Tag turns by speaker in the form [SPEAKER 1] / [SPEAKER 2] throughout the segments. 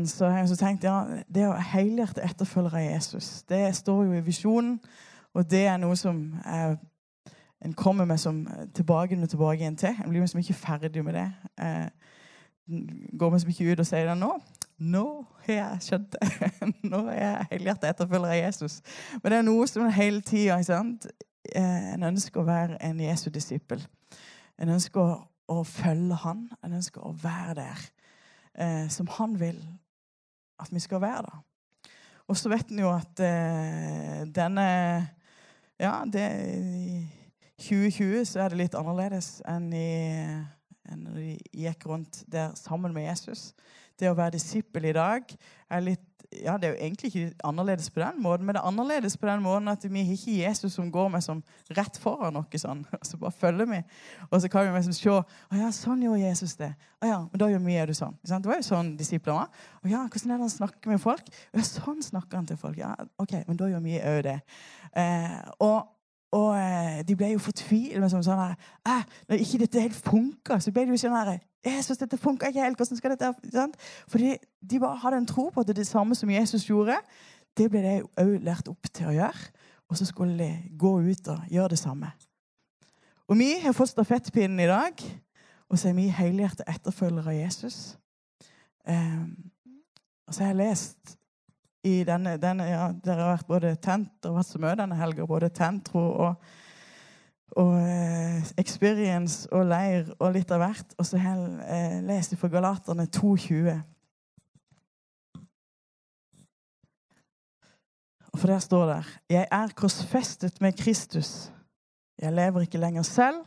[SPEAKER 1] høsten så har jeg så tenkt ja, det å helhjertet etterfølgere av Jesus, det står jo i visjonen. Og det er noe som er, en kommer med som tilbake og tilbake igjen til. En blir liksom ikke ferdig med det. Eh, går liksom ikke ut og sier det nå. Nå har jeg skjønt det. Nå er jeg helhjertet etterfølger av Jesus. Men det er noe som hele tida eh, En ønsker å være en Jesu disippel. En ønsker å følge han. En ønsker å være der eh, som han vil at vi skal være. der. Og så vet en jo at eh, denne Ja, det, i 2020 så er det litt annerledes enn i enn når de gikk rundt der sammen med Jesus. Det å være disippel i dag er litt ja, Det er jo egentlig ikke annerledes på den måten, men det er annerledes på den måten at vi har ikke Jesus som går med som rett foran noe sånn. Så bare følger vi. Og så kan vi liksom se Å ja, sånn gjorde Jesus det. Å ja, men da gjør vi er det sånn. Det var jo sånn disipler var. Å ja, hvordan er det han snakker med folk? Å ja, sånn snakker han til folk. Ja, OK, men da gjør vi òg det. Eh, og og eh, de ble jo fortvilet. Liksom, sånn her, når ikke dette helt funka, så ble de jo sånn her Jesus, dette funka ikke helt. hvordan skal dette sant? Fordi de bare hadde en tro på at det, det samme som Jesus gjorde, det ble de òg lært opp til å gjøre. Og så skulle de gå ut og gjøre det samme. Og vi har fått stafettpinnen i dag, og så er vi helhjertede etterfølgere av Jesus. Um, og så har jeg lest i denne, denne ja, Dere har vært både tent og vært så mye denne helga. Både tentro og, og eh, experience og leir og litt av hvert. Og så hel, jeg leser jeg fra Galaterne 2,20. Og for der står det Jeg er korsfestet med Kristus. Jeg lever ikke lenger selv,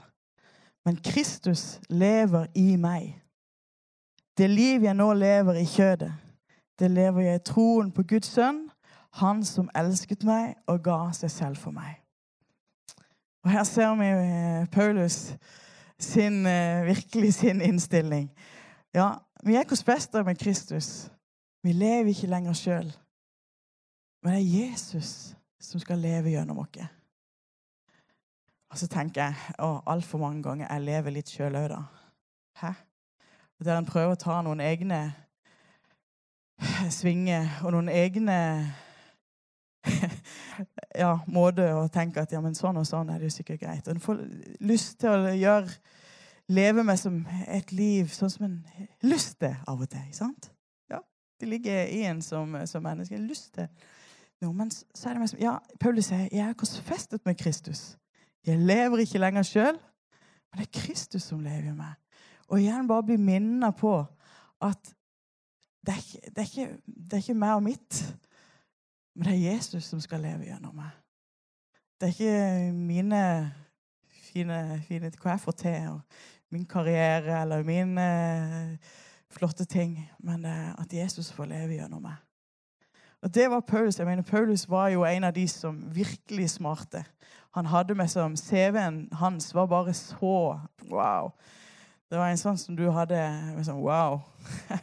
[SPEAKER 1] men Kristus lever i meg. Det liv jeg nå lever i kjødet det lever jeg i troen på Guds sønn, han som elsket meg og ga seg selv for meg. Og Her ser vi eh, Paulus sin, eh, virkelig sin innstilling. Ja, vi er korsfester med Kristus. Vi lever ikke lenger sjøl. Men det er Jesus som skal leve gjennom oss. Og så tenker jeg å, altfor mange ganger jeg lever litt sjøl òg, da. Hæ? Der en prøver å ta noen egne svinger og noen egne ja, måte å tenke at ja, men sånn og sånn er det jo sikkert greit. Og en får lyst til å gjøre, leve med som et liv sånn som en har lyst til av og til. sant? Ja, Det ligger i en som, som menneske. En lyst til noe. Men så er det som, ja, Paulus sier jeg er korsfestet med Kristus. Jeg lever ikke lenger sjøl, men det er Kristus som lever i meg. Og igjen bare bli minnet på at det er, ikke, det, er ikke, det er ikke meg og mitt, men det er Jesus som skal leve gjennom meg. Det er ikke mine fine, fine hva jeg får til, og min karriere eller mine flotte ting, men det er at Jesus får leve gjennom meg. Og det var Paulus. Jeg mener, Paulus var jo en av de som virkelig smarte. Han hadde med som CV-en hans var bare så wow. Det var en sånn som du hadde med sånn wow.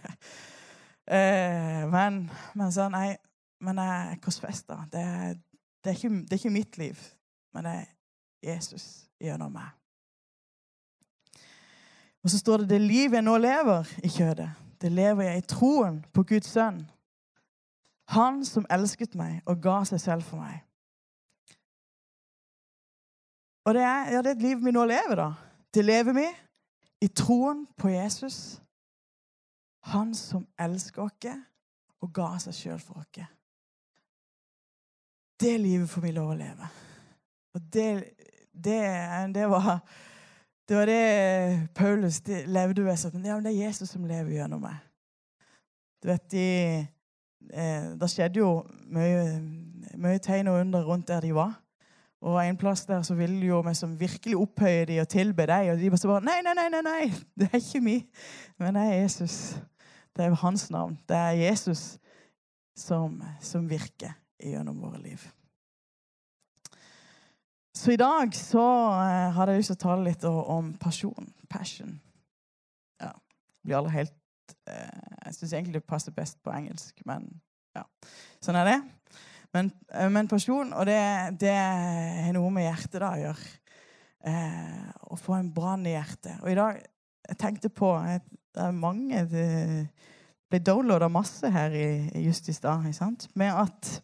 [SPEAKER 1] Eh, men, men sånn, nei, men er korsfesta. Det, det, det, er ikke mitt liv, men det er Jesus gjennom meg. Og så står det det livet jeg nå lever i kjødet, det lever jeg i troen på Guds sønn. Han som elsket meg og ga seg selv for meg. Og det er, ja, det er et liv vi nå lever, da. Det lever vi i troen på Jesus han som elsker oss og ga seg sjøl for oss. Det livet får vi lov å leve. Og det, det, det var det var det Paulus det levde ved. Sånn, ja, men det er Jesus som lever gjennom meg. Du vet, de, eh, Det skjedde jo mye, mye tegn og under rundt der de var. Og en plass der så ville de jo vi som virkelig opphøye de og tilbe deg. Og de bare så Nei, nei, nei, nei, nei, det er ikke meg. men det er Jesus. Det er hans navn. Det er Jesus som, som virker gjennom våre liv. Så i dag så uh, hadde jeg lyst til å tale litt om passion. Passion. Ja. Blir aldri helt uh, Jeg syns egentlig det passer best på engelsk, men ja. Sånn er det. Men, uh, men pasjon, og det, det har noe med hjertet da å gjøre. å få en brann i hjertet. Og i dag jeg tenkte på at Det er mange Det ble downloada masse her i, just i stad? Med at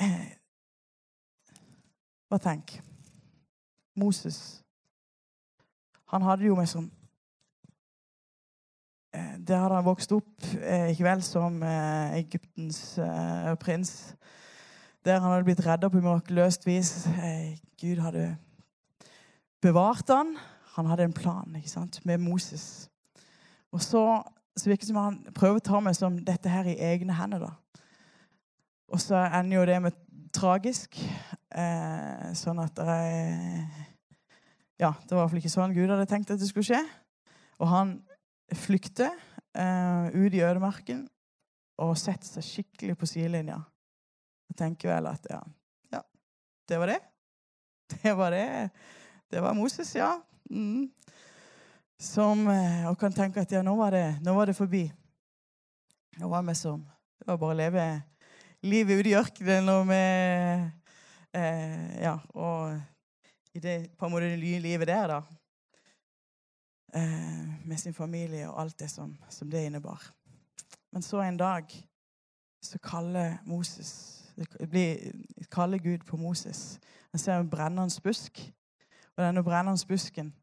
[SPEAKER 1] eh, Hva tenk? Moses Han hadde jo meg som eh, Der hadde han vokst opp eh, ikke vel som eh, Egyptens eh, prins. Der han hadde blitt redda på mirakuløst vis. Eh, Gud hadde bevart han. Han hadde en plan ikke sant, med Moses. Og så, så virker det som han prøver å ta meg som dette her i egne hender. da. Og så ender jo det med tragisk. Eh, sånn at er Ja, det var fall ikke sånn Gud hadde tenkt at det skulle skje. Og han flykter eh, ut i ødemarken og setter seg skikkelig på sidelinja. Og tenker vel at ja, ja, det var det. Det var det. Det var Moses, ja. Mm. Som, eh, og kan tenke at ja, nå var det, nå var det forbi. Nå var vi som Det var bare å leve livet ute i ørkenen og med eh, Ja, og i det på en måte det nye livet der, da. Eh, med sin familie og alt det som, som det innebar. Men så en dag så kaller Moses blir, kaller Gud på Moses. Han ser en brennende busk. Og denne brennende busken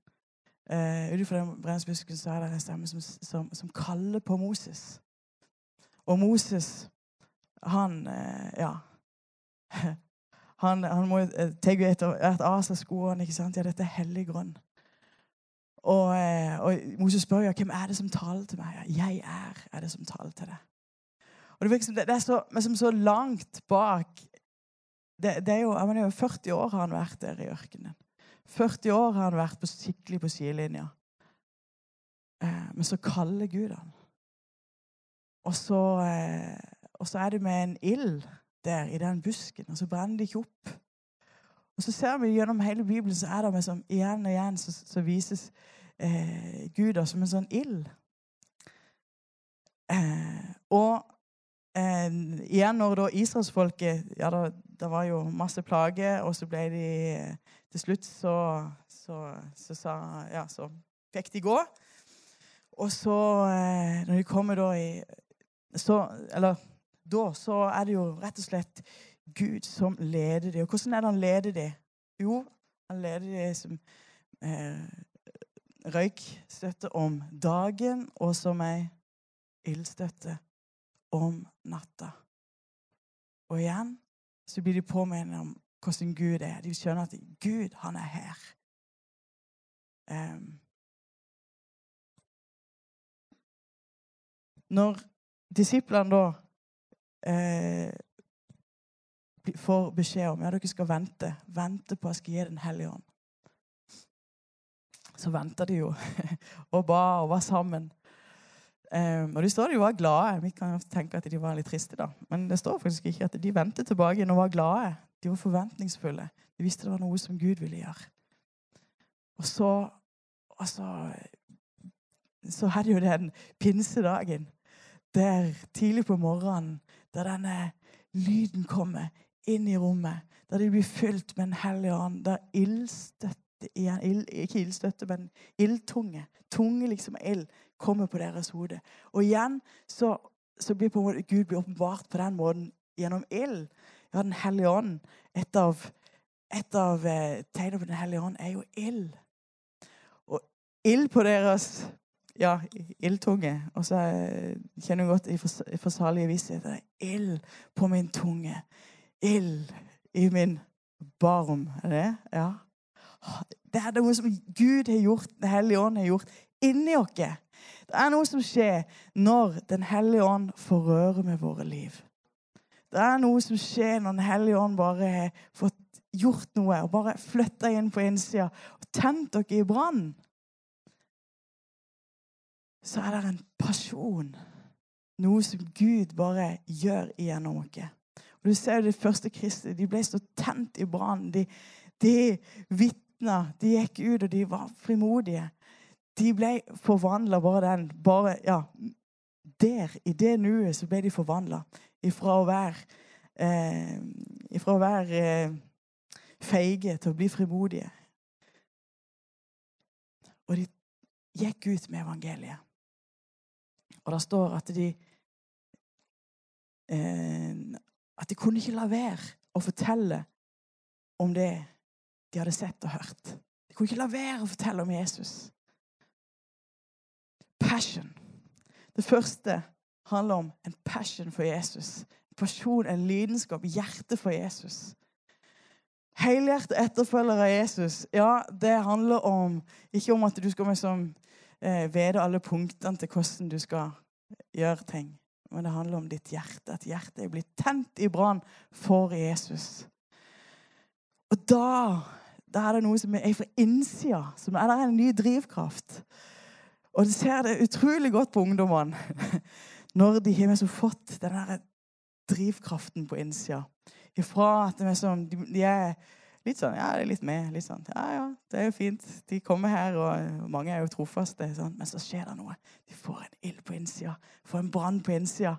[SPEAKER 1] eh, Ut den brennende busken så er det en stemme som, som, som, kaller på Moses. Og Moses, han eh, Ja. Han, han må jo ta etter hvert av seg skoene. ikke sant? Ja, dette er hellig grunn. Og, eh, og, Moses spør ja, hvem er det som taler til meg. Ja, jeg er er det som taler til deg. Og Det, det er så, liksom så langt bak det, det er jo, jeg mener, 40 år har han vært der i ørkenen. 40 år har han vært på, skikkelig på sidelinja. Eh, men så kaller Gud han. Og så, eh, og så er det med en ild der i den busken, og så brenner det ikke opp. Og så ser vi gjennom hele Bibelen så er det med som, igjen og igjen så, så vises eh, Gud som en sånn ild. Eh, og eh, igjen når da israelsfolket ja, da, Det var jo masse plager, og så ble de Til slutt så, så, så, sa, ja, så fikk de gå. Og så, eh, når de kommer da i så, Eller da så er det jo rett og slett Gud som leder dem. Og hvordan er det han leder dem? Jo, han leder dem som eh, røykstøtte om dagen og som ei ildstøtte om natta. Og igjen så blir de påminnet om hvordan Gud er. De skjønner at Gud, han er her. Um, når disiplene da eh, får beskjed om ja, dere skal vente, vente på at jeg skal gi Den hellige ånd, så venta de jo og ba og var sammen. Um, og det står de var glade. Vi kan tenke at de var litt triste, da. Men det står faktisk ikke at de vendte tilbake og var glade. De var forventningsfulle. De visste det var noe som Gud ville gjøre. Og så og så, så hadde jo den pinsedagen der tidlig på morgenen, der denne lyden kommer inn i rommet, der de blir fylt med Den hellige ånd, der ildstøtte ild, Ikke ildstøtte, men ildtunge. Tunge liksom ild kommer på deres hode. Og igjen så, så blir en måte Gud blir åpenbart på den måten gjennom ild. Ja, Den hellige ånd. Et av, et av eh, tegnene på Den hellige ånd er jo ild. Og ild på deres ja, ildtunge. Og så eh, kjenner hun godt i forsalige visshet ild på min tunge. Ild i min barm. Er det? Ja. Det er noe som Gud har gjort, Den hellige ånd har gjort inni oss. Det er noe som skjer når Den hellige ånd får røre med våre liv. Det er noe som skjer når Den hellige ånd bare har fått gjort noe og bare flytta inn på innsida og tent dere i brann. Så er det en pasjon. Noe som Gud bare gjør igjennom oss. Og du ser jo De første kristne de ble så tent i brann. De, de vitna. De gikk ut, og de var frimodige. De ble forvandla bare den bare, ja, Der, i det nuet, så ble de forvandla. Ifra å være, eh, ifra å være eh, feige til å bli frimodige. Og de gikk ut med evangeliet. Og det står at de eh, At de kunne ikke la være å fortelle om det de hadde sett og hørt. De kunne ikke la være å fortelle om Jesus. Passion. Det første handler om en passion for Jesus. En passion, en lidenskap, hjerte for Jesus. Helhjertet etterfølger av Jesus, ja, det handler om ikke om at du skal liksom, eh, vite alle punktene til hvordan du skal gjøre ting. Men det handler om ditt hjerte. At hjertet er blitt tent i brann for Jesus. Og da, da er det noe som er fra innsida. Som er, der en ny drivkraft. Og du ser det utrolig godt på ungdommene når de har liksom fått den der drivkraften på innsida. Ifra at de er, de er litt sånn Ja, det er litt med. litt sånn, Ja, ja, det er jo fint. De kommer her, og mange er jo trofaste. Sånn. Men så skjer det noe. De får en ild på innsida. Får en brann på innsida.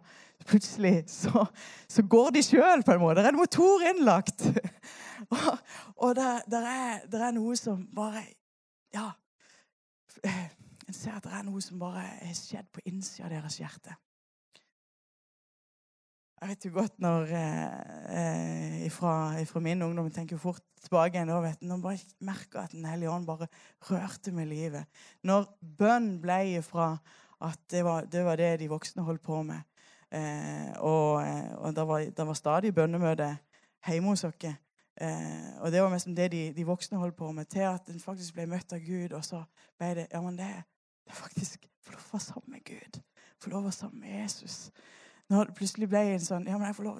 [SPEAKER 1] Plutselig så, så går de sjøl, på en måte. Det er en motor innlagt. og, og det, det, er, det, er, noe som bare Ja. En ser at det er noe som bare er skjedd på innsida av deres hjerte. Jeg vet jo godt når eh, ifra, ifra, min ungdom tenker jo fort tilbake igjen, vet du, Når bare merka at Den hellige ånd bare rørte med livet. Når bønn ble ifra at det var, det var, det de voksne holdt på med, eh, og, eh, og det, var, var stadig bønnemøte hjemme hos oss eh, Og det var liksom det de, de, voksne holdt på med, til at en faktisk ble møtt av Gud. Og så ble det ja, men det, det er faktisk få lov å være sammen med Gud. Få lov å være sammen med Jesus. Når det plutselig ble en sånn ja, men jeg får lov,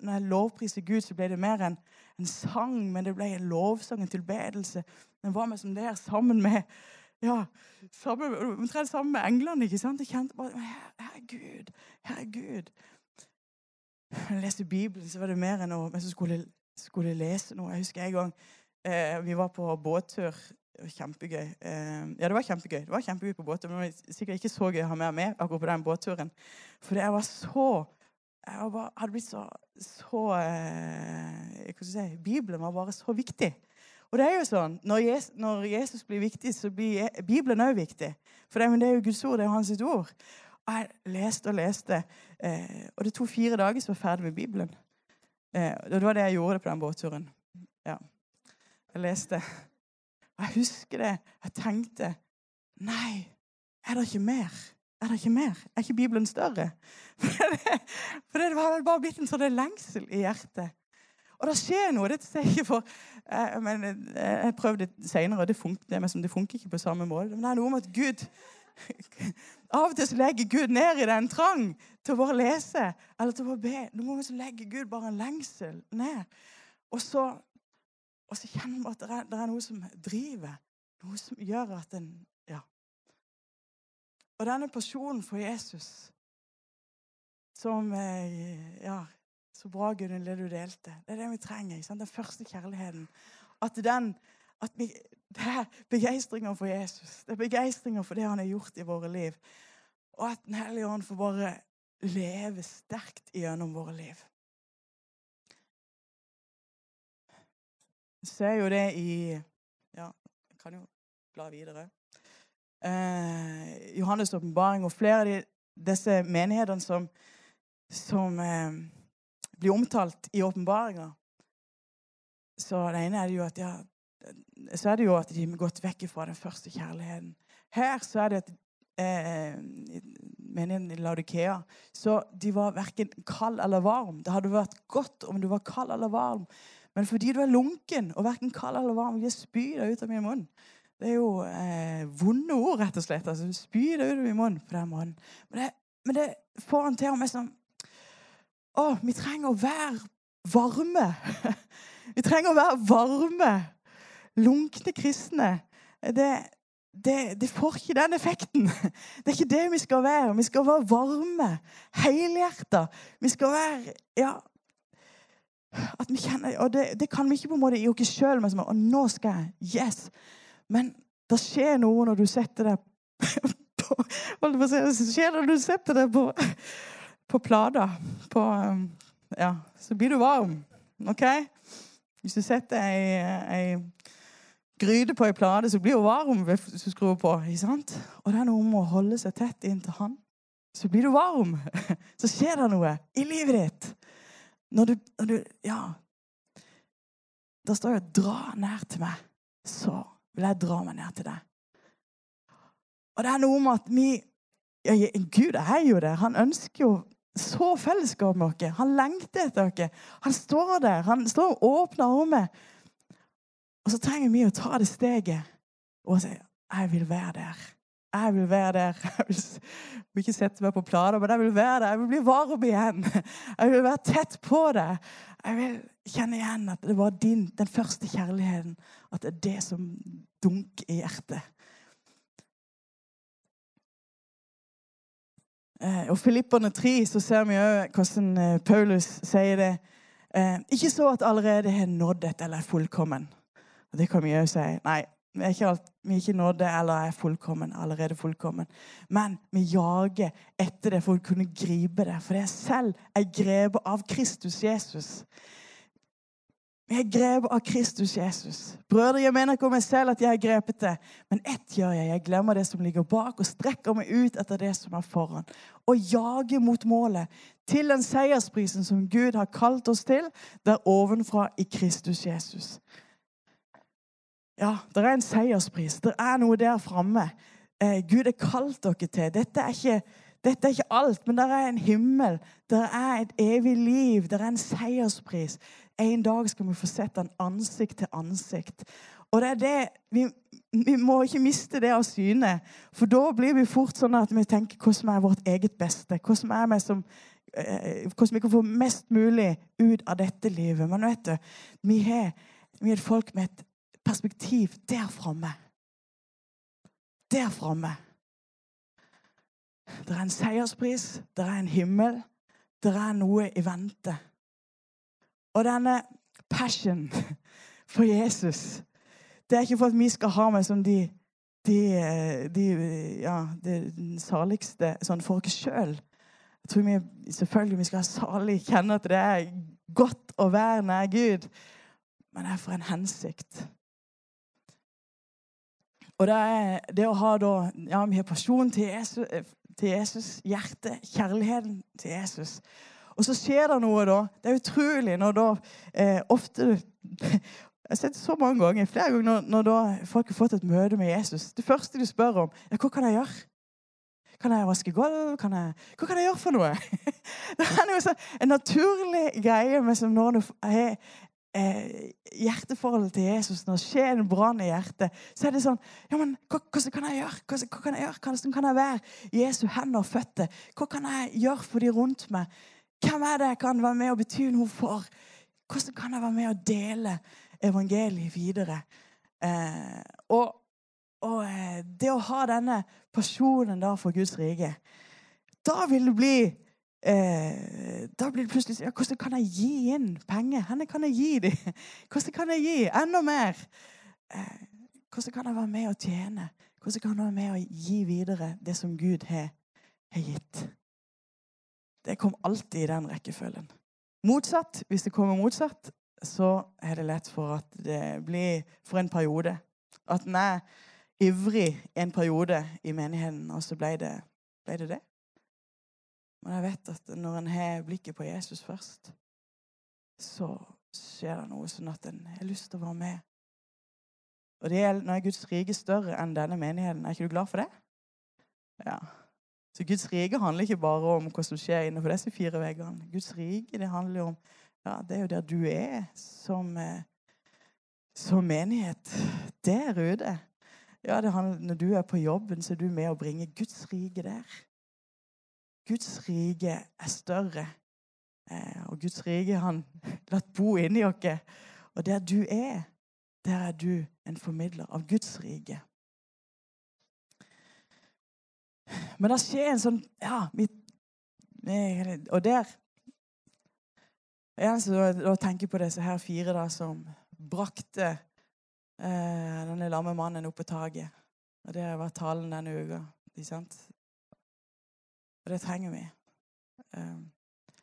[SPEAKER 1] Når jeg lovpriser Gud, så ble det mer en, en sang, men det ble en lovsang, en tilbedelse. Den var med som der sammen med ja, sammen, omtrent sammen med englene. ikke sant? Jeg kjente bare her, herregud. er Gud. Her er Gud. Når jeg leste Bibelen, så var det mer enn å jeg skulle, skulle lese noe. Jeg husker en gang eh, vi var på båttur kjempegøy. Eh, ja, det var kjempegøy. Det var kjempegøy på båten men det var sikkert ikke så gøy å ha mer med akkurat på den båtturen. For jeg var så Jeg var, hadde blitt så, så eh, si Bibelen var bare så viktig. Og det er jo sånn, Når Jesus, når Jesus blir viktig, så blir Bibelen òg viktig. For det, det, er jo Guds ord, det er jo hans ord. Og jeg leste og leste. Eh, og det tok fire dager, så var ferdig med Bibelen. Eh, det var det jeg gjorde på den båtturen. Ja. Jeg leste og jeg husker det. Jeg tenkte Nei, er det ikke mer? Er det ikke mer? Er ikke Bibelen større? For det, for det var bare blitt en sånn lengsel i hjertet. Og det skjer noe. det jeg ikke for, eh, men eh, Jeg prøvde det senere, og det funker, det, det funker ikke på samme måte. Men det er noe med at Gud Av og til så legger Gud ned i den trang til å bare lese eller til å bare be. Noen ganger så legger Gud bare en lengsel ned. Og så og så kjenner man at det er, det er, noe som driver. Noe som gjør at en Ja. Og denne personen for Jesus som eh, Ja, så bra, Gunhild, det du delte. Det er det vi trenger. Ikke sant? Den første kjærligheten. At den at vi, Det er begeistringa for Jesus. Det er begeistringa for det han har gjort i våre liv. Og at Den hellige ånd får bare leve sterkt gjennom våre liv. Ser jo det i Ja, jeg kan jo bla videre. Eh, Johannes' åpenbaring og flere av de, disse menighetene som, som eh, blir omtalt i åpenbaringa. Så det ene er det jo at ja, så er det jo at de har gått vekk fra den første kjærligheten. Her så er det at eh, menigheten i Laudikea Så de var verken kald eller varm. Det hadde vært godt om du var kald eller varm. Men fordi du er lunken og verken kald eller varm, vil jeg spy deg ut av min munn. Det er jo eh, vonde ord, rett og slett. altså Spy deg ut av min munn på den måten. Men det, men det får han til med sånn Å, vi trenger å være varme. vi trenger å være varme. Lunkne kristne. Det, det, det, får ikke den effekten. Det er ikke det vi skal være. Vi skal være varme, helhjerta. Vi skal være ja, at vi kjenner, og det, det, kan vi ikke på en måte i oss sjøl. Og nå skal jeg. Yes. Men det skjer noe når du setter deg på, Det skjer når du setter deg på, på plata. På, um, ja, så blir du varm. OK? Hvis du setter ei, ei gryte på ei plate, så blir hun varm hvis du skrur på. ikke sant? Og det er noe om å holde seg tett inntil Han. så blir du varm. Så skjer det noe i livet ditt. Når du, når du Ja. Det står jo 'dra nær til meg', så vil jeg dra meg nær til deg. Og det er noe med at vi ja, Gud er jo det. Han ønsker jo så fellesskap med oss. Han lengter etter oss. Han står der. Han står og åpner armer. Og så trenger vi å ta det steget og si 'Jeg vil være der'. Jeg vil være der. Jeg vil, vil ikke sette meg på planer, men jeg vil være der. Jeg vil bli varm igjen. Jeg vil være tett på deg. Jeg vil kjenne igjen at det var din, den første kjærligheten. At det er det som dunker i hjertet. Eh, og Filipperne 3 så ser vi òg hvordan eh, Paulus sier det. Eh, ikke så at allerede har nådd et eller er fullkommen. Og Det kan vi òg si. Nei, vi er ikke, vi er ikke nådde eller er fullkommen, allerede fullkommen. Men vi jager etter det for å kunne gripe det. For det er selv er grepet av Kristus Jesus. Vi er grepet av Kristus Jesus. Brødre, jeg mener ikke om meg selv at jeg har grepet det. Men ett gjør jeg. Jeg glemmer det som ligger bak, og strekker meg ut etter det som er foran. Og jager mot målet. Til den seiersprisen som Gud har kalt oss til, der ovenfra i Kristus Jesus. Ja, det er en seierspris. Det er noe der framme. Eh, Gud har kalt dere til. Dette er, ikke, dette er ikke alt, men det er en himmel. Det er et evig liv. Det er en seierspris. En dag skal vi få sett den ansikt til ansikt. Og det er det, vi, vi må ikke miste det av syne. For da blir vi fort sånn at vi tenker hva som er vårt eget beste. Som er vi som eh, hvordan vi kan få mest mulig ut av dette livet. Men vet du, vi har, vi er et folk med et perspektiv der framme. Der framme. Det er en seierspris, det er en himmel, det er noe i vente. Og denne passion for Jesus Det er ikke for at vi skal ha meg som de, de, de ja, det saligste sånn for oss sjøl. Jeg tror vi selvfølgelig vi skal ha salig kjenne at det er godt å være nær Gud. Men det er for en hensikt. Og det er det å ha da Ja, vi har pasjon til Jesus, til Jesus, hjerte, kjærligheten til Jesus. Og så skjer det noe da. Det er utrolig når da eh, ofte Jeg har sett det så mange ganger, flere ganger når, når da folk har fått et møte med Jesus. Det første de spør om, er hva kan jeg gjøre? Kan jeg vaske gulv? Hva kan jeg gjøre for noe? Det er noe sånn, en naturlig greie men som når du har eh, hjerteforholdet til Jesus, når skjer en brann i hjertet, så er det sånn ja, men hva, hva kan jeg gjøre? Hva, hva kan jeg gjøre? Hvordan kan jeg være Jesu hender og føtter? Hva kan jeg gjøre for de rundt meg? Hvem er det jeg kan være med og bety noe for? Hvordan kan jeg være med og dele evangeliet videre? Eh, og, og eh, det å ha denne pasjonen da for Guds rike, da vil det bli eh, da blir det plutselig ja, Hvordan kan jeg gi inn penger? Hvordan kan jeg gi dem? Hvordan kan jeg gi enda mer? Eh, hvordan kan jeg være med og tjene? Hvordan kan jeg være med og gi videre det som Gud har, har gitt? Det kom alltid i den rekkefølgen. Motsatt, hvis det kommer motsatt, så er det lett for at det blir for en periode. At en er ivrig en periode i menigheten, og så ble det ble det. det. Men jeg vet at når en har blikket på Jesus først, så skjer det noe sånn at en har lyst til å være med. Og det er når Guds rike større enn denne menigheten. Er ikke du glad for det? Ja. Så Guds rike handler ikke bare om hva som skjer innenfor disse fire veggene. Guds rike det handler om ja, Det er jo der du er som, eh, som menighet. Der ute. Ja, det handler, når du er på jobben, så er du med å bringe Guds rike der. Guds rike er større. Eh, og Guds rike han latt bo inni oss. Og der du er, der er du en formidler av Guds rike. Men det skjer en sånn Ja, mitt, og der Jeg da tenker på disse her fire da, som brakte eh, denne lamme mannen opp på taket. Og det var talen denne uka. Og det trenger vi. Ehm,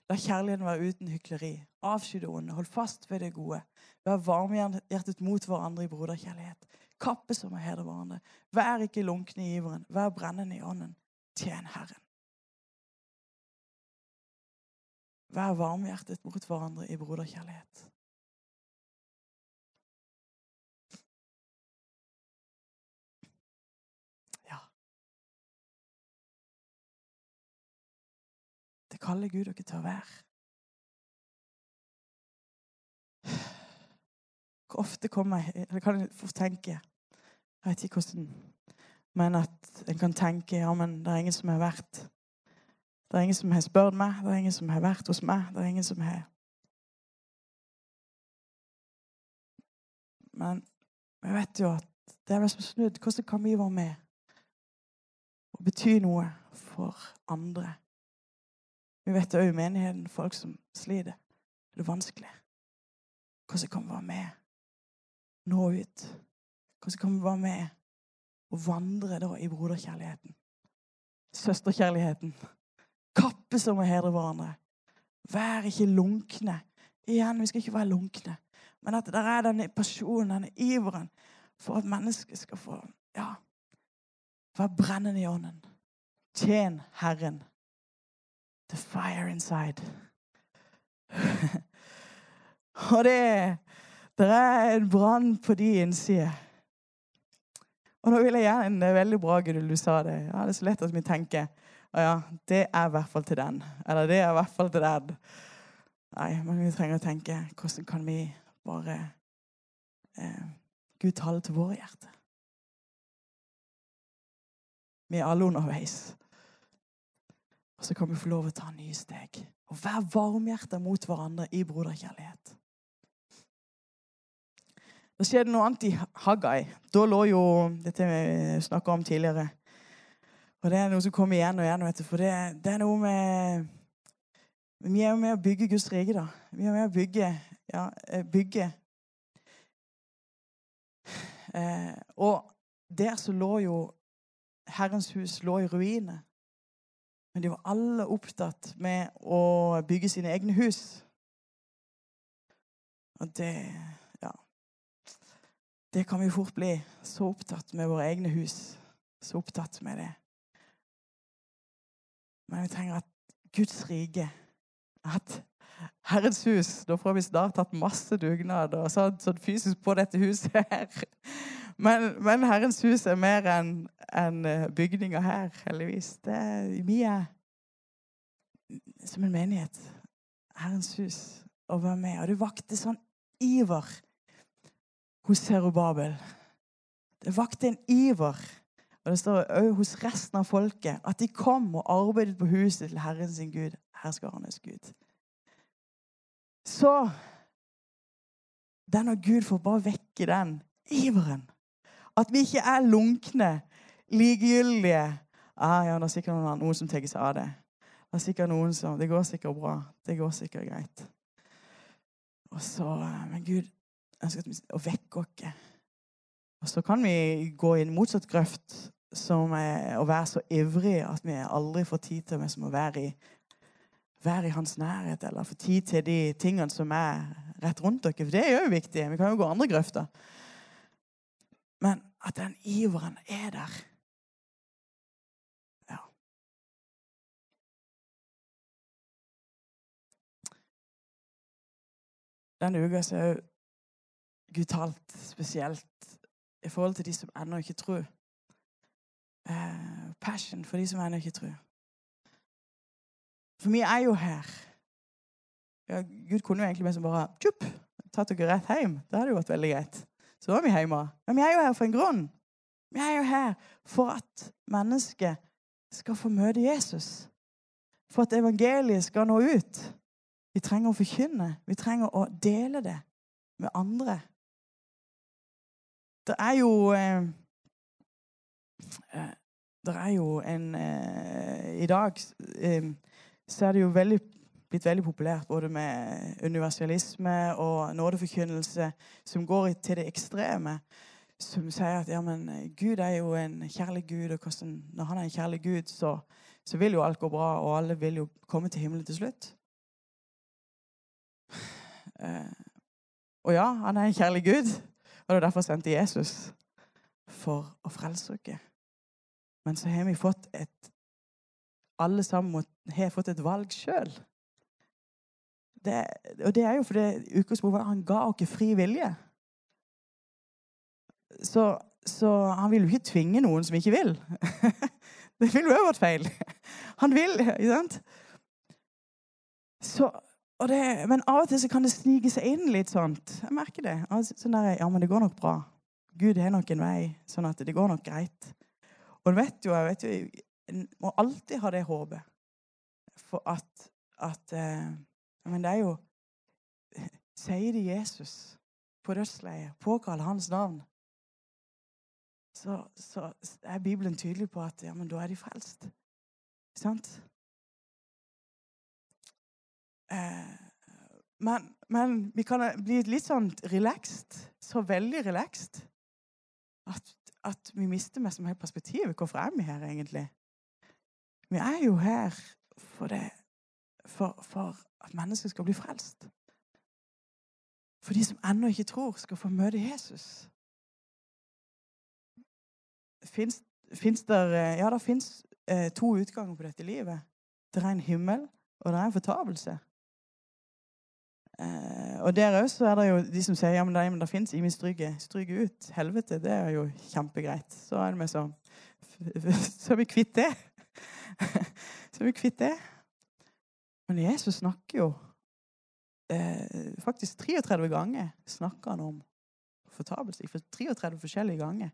[SPEAKER 1] la kjærligheten være uten hykleri. Avsky det onde. Hold fast ved det gode. Vær varmhjertet mot hverandre i broderkjærlighet. Kappe som er hedre hverandre. Vær ikke lunkne i iveren. Vær brennende i ånden. Tjen Herren. Vær varmhjertet mot hverandre i broderkjærlighet. Det kaller Gud dere til å være. Hvor ofte kommer jeg Eller kan jeg fort tenke Jeg vet ikke hvordan Men at en kan tenke ja, men det er ingen som har vært Det er ingen som har spurt meg, det er ingen som har vært hos meg, det er ingen som har Men jeg vet jo at det er vel som snudd. Hvordan kan vi være med og bety noe for andre? Vi vet òg i menigheten folk som sliter. Det er vanskelig. Hvordan kan vi være med nå ut? Hvordan kan vi være med og vandre da i broderkjærligheten? Søsterkjærligheten. Kappe som å hedre hverandre. Vær ikke lunkne. Igjen, vi skal ikke være lunkne. Men at det er denne pasjonen, denne iveren, for at mennesket skal få ja, være brennende i ånden. Tjen Herren. The fire inside. Og det, det er en brann på de innside. Og da vil jeg gjerne Det er veldig bra, Gud, du sa det. Ja, det er så lett at vi tenker å ja, det er i hvert fall til den. Eller det er i hvert fall til den. Nei, men vi trenger å tenke hvordan kan vi bare eh, Gud tale til våre hjerter. Vi er alle underveis. Og så kan vi få lov å ta nye steg. Og være varmhjerta mot hverandre i broderkjærlighet. Det skjedde noe annet i Haggai. Da lå jo dette vi snakka om tidligere. Og det er noe som kommer igjen og igjen. Vet du, for det, det er noe med Vi er jo med å bygge Guds rike, da. Vi er med å bygge ja, bygge. Eh, og der så lå jo Herrens hus lå i ruiner. Men de var alle opptatt med å bygge sine egne hus. Og det Ja. Det kan vi fort bli. Så opptatt med våre egne hus. Så opptatt med det. Men vi trenger at Guds rike At Herrens hus Da får vi snart tatt masse dugnad og sånn, sånn fysisk på dette huset her. Men, men Herrens hus er mer enn en eh, bygninga her, heldigvis. Det er mye som en menighet. Herrens hus å være med. Og det vakte sånn iver hos Herobabel. Det vakte en iver. Og det står òg hos resten av folket at de kom og arbeidet på huset til Herren sin Gud, herskarenes Gud. Så er Gud får bare vekke den iveren. At vi ikke er lunkne, likegyldige. Ah, ja, det er sikkert noen, noen som tar seg av det. Det er sikkert noen som Det går sikkert bra. Det går sikkert greit. Og så Men Gud ønsker at vi å vekke oss. Og så kan vi gå i en motsatt grøft, som er å være så ivrig at vi aldri får tid til å være i, være i hans nærhet, eller få tid til de tingene som er rett rundt dere. For det er jo viktig. Vi kan jo gå andre grøfter. Men at den iveren er der. Ja. Denne uka så er Gud talt spesielt i forhold til de som ennå ikke tror. Eh, passion for de som ennå ikke tror. For vi er jo her. Ja, Gud kunne jo egentlig bare, bare tjup, tatt dere rett hjem. Det hadde jo vært veldig greit så var vi hjemme. Men vi er jo her for en grunn. Vi er jo her for at mennesket skal få møte Jesus. For at evangeliet skal nå ut. Vi trenger å forkynne. Vi trenger å dele det med andre. Det er jo eh, eh Det er jo en eh, I dag så er det jo veldig blitt veldig populært både med universalisme og nådeforkynnelse som går til det ekstreme. Som sier at ja, men Gud er jo en kjærlig Gud, og hvordan, når han er en kjærlig Gud, så, så vil jo alt gå bra, og alle vil jo komme til himmelen til slutt. Eh, og ja, han er en kjærlig Gud, og det er derfor sendte Jesus for å frelse oss. Men så har vi fått et Alle sammen har fått et valg sjøl. Det, og det er jo fordi utgangspunktet han ga oss fri vilje. Så, så, han vil jo ikke tvinge noen som ikke vil. det ville jo vært feil. Han vil, ikke sant? Så, det, men av og til så kan det snike seg inn litt sånt. Jeg merker det. Sånn der, ja, men det går nok bra. Gud har nok en vei, sånn at det går nok greit. Og du vet jo, jeg vet jo, en må alltid ha det håpet. For at, at eh, Men det er jo Sier de Jesus på dødsleiet, påkaller hans navn, så, så, er Bibelen tydelig på at ja, men da er de frelst. Sant? Eh, men, men, vi kan bli litt sånn relaxed. Så veldig relaxed at, at vi mister meg som helt perspektivet. Hvorfor er vi her, egentlig? Vi er jo her for, det, for, for at mennesker skal bli frelst. For de som ennå ikke tror, skal få møte Jesus. Fins der eh, Ja, det fins eh, to utganger på dette livet. Det er en himmel, og det er en fortapelse. Eh, og der òg er det jo de som sier ja, men det, men det fins ingen stryke. Stryke ut. Helvete, det er jo kjempegreit. Så er det med sånn Så er vi kvitt det. så er vi kvitt det. Men Jesus snakker jo eh, Faktisk 33 ganger snakker han om fortapelse. 33 forskjellige ganger.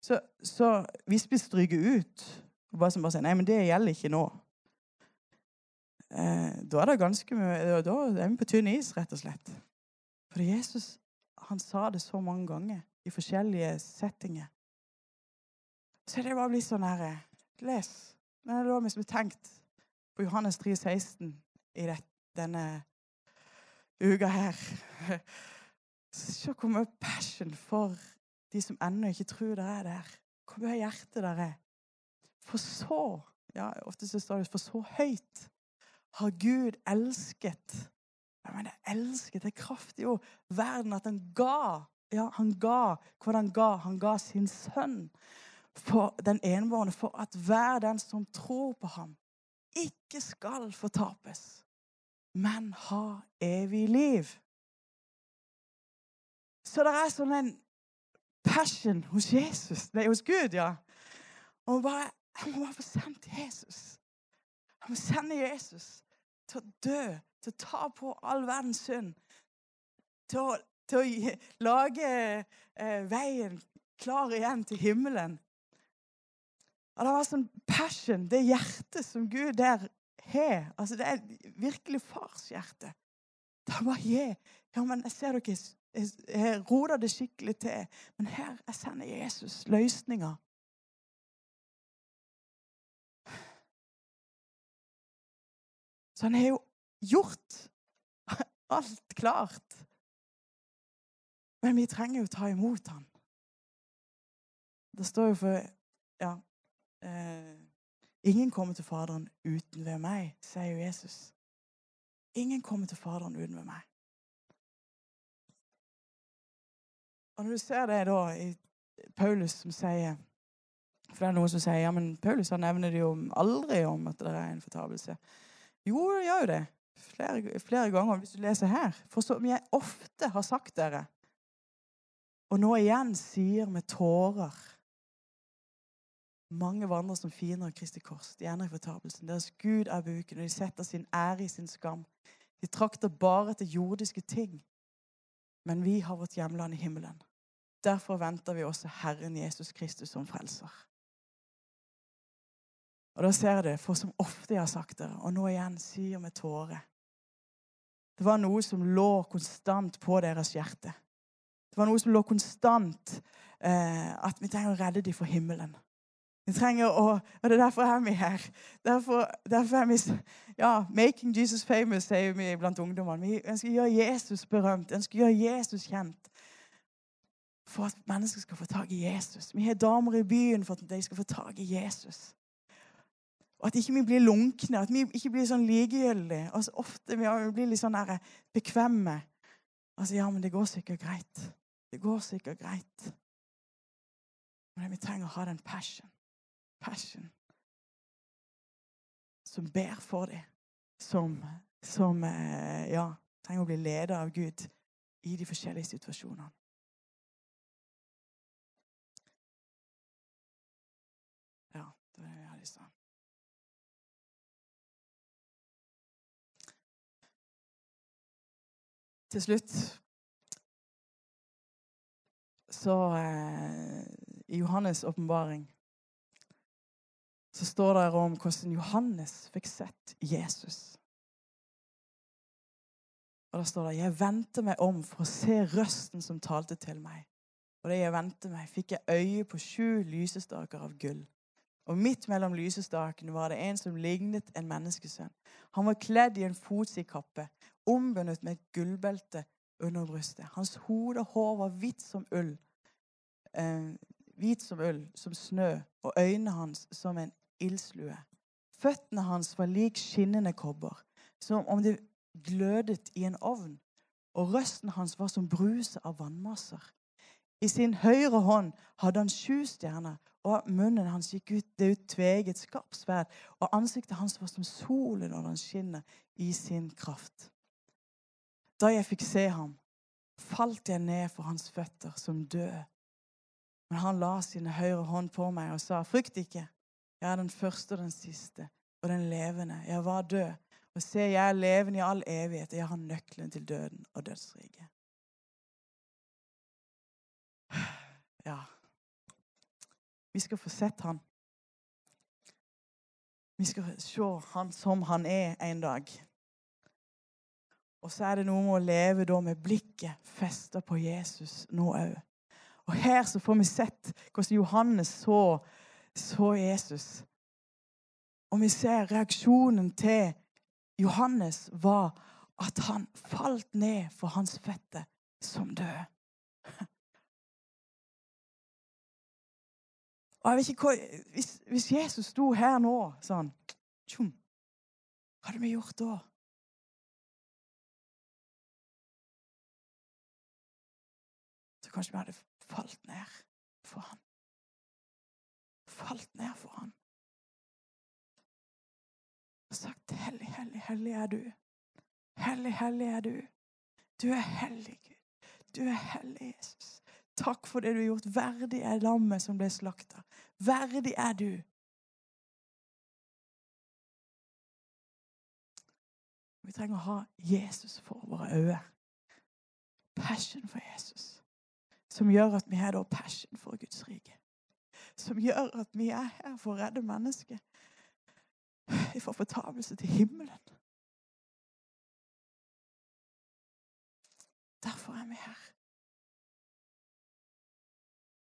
[SPEAKER 1] Så, så hvis vi stryker ut og bare, bare sier nei, men det gjelder ikke nå eh, Da er det ganske mye Da er vi på tynn is, rett og slett. For Jesus han sa det så mange ganger i forskjellige settinger. Så det bare blitt sånn her Les. Men det var som tenkt på Johannes 3, 16 i det, denne uka her. Se hvor mye passion for de som ennå ikke tror det er der. Hvor mye hjerte der er. For så ja, Ofte så står det 'for så høyt har Gud elsket'. Jeg mener, elsket det er kraftig ord. Verden at han ga. Ja, han ga. Hvordan ga? Han ga sin sønn for den enbårne, for at hver den som tror på ham, ikke skal fortapes, men ha evig liv. Så det er sånn en passion hos Jesus. Nei, hos Gud, ja. Og bare, Jeg må bare få sendt Jesus. Jeg må sende Jesus til å dø, til å ta på all verdens synd. Til å, til å lage eh, veien klar igjen til himmelen. Og Det var sånn passion, det hjertet som Gud der har. Altså, det er virkelig fars hjerte. Det var jeg. Ja, men jeg ser dere jeg roter det skikkelig til. Men her jeg sender Jesus løsninger. Så han har jo gjort alt klart. Men vi trenger jo ta imot han. Det står jo for Ja. Eh, ingen kommer til Faderen uten ved meg, sier jo Jesus. Ingen kommer til Faderen uten ved meg. Og når du ser det da i Paulus som sier For det er noen som sier ja, men Paulus han nevner det jo aldri om at det er en fortapelse. Jo, det gjør jo det. Flere, flere ganger hvis du leser her. For som jeg ofte har sagt dere, og nå igjen sier med tårer Mange vandrer som fiender av Kristi kors. De ender i fortapelsen. Deres Gud er buken, og de setter sin ære i sin skam. De trakter bare etter jordiske ting. Men vi har vårt hjemland i himmelen. Derfor venter vi også Herren Jesus Kristus som frelser. Og da ser jeg det, for som ofte jeg har sagt dere, og nå igjen sier med tårer Det var noe som lå konstant på deres hjerte. Det var noe som lå konstant eh, At vi trenger å redde dem for himmelen. Vi trenger å, og Det er derfor er vi her. Derfor, derfor er vi, ja, 'Making Jesus famous', sier vi blant ungdommene. Vi ønsker å gjøre Jesus berømt, ønsker å gjøre Jesus kjent for at mennesker skal få tak i Jesus. Vi har damer i byen for at de skal få tak i Jesus. Og At ikke vi blir lunkne, at vi ikke blir sånn likegyldige. Altså, ofte vi blir litt sånn bekvemme. Altså, ja, men det går sikkert greit. Det går sikkert greit. Men vi trenger å ha den passion. Passion. Som ber for dem. Som, som eh, Ja, trenger å bli ledet av Gud i de forskjellige situasjonene. Ja, det er det jeg hadde lyst til. Til slutt så eh, I Johannes' åpenbaring så står det om hvordan Johannes fikk sett Jesus. Og da står det 'Jeg vendte meg om for å se røsten som talte til meg'. Og det jeg vendte meg, fikk jeg øye på sju lysestaker av gull. Og midt mellom lysestakene var det en som lignet en menneskesønn. Han var kledd i en fotsidkappe, ombundet med et gullbelte under brystet. Hans hode og hår var hvitt som ull, eh, hvit som ull, som snø, og øynene hans som en ildslue. Føttene hans var lik skinnende kobber, som om det glødet i en ovn, og røsten hans var som bruse av vannmasser. I sin høyre hånd hadde han sju stjerner, og munnen hans gikk ut det ut tveget skarpt sverd, og ansiktet hans var som solen når han skinner i sin kraft. Da jeg fikk se ham, falt jeg ned for hans føtter som død. Men han la sin høyre hånd på meg og sa, frykt ikke, jeg er den første og den siste og den levende. Jeg var død, og se, jeg er levende i all evighet, og jeg har nøkkelen til døden og dødsriket. Ja Vi skal få sett han. Vi skal se han som han er en dag. Og så er det noe med å leve da med blikket festa på Jesus nå òg. Og her så får vi sett hvordan Johannes så, så Jesus. Og vi ser reaksjonen til Johannes var at han falt ned for hans fette som død. Og jeg vet ikke hva, hvis, hvis Jesus sto her nå sånn tjum, Hva hadde vi gjort da? Så kanskje vi hadde falt ned for han. Falt ned for ham Og sagt 'Hellig, hellig, hellig er du'. Hellig, hellig er du. Du er hellig, Gud. Du er hellig, Jesus. Takk for det du har gjort. Verdig er lammet som ble slakta. Verdig er du. Vi trenger å ha Jesus for våre øyne. Passion for Jesus. Som gjør at vi har passion for Guds rike. Som gjør at vi er her for å redde mennesket i forfortapelse til himmelen. Derfor er vi her.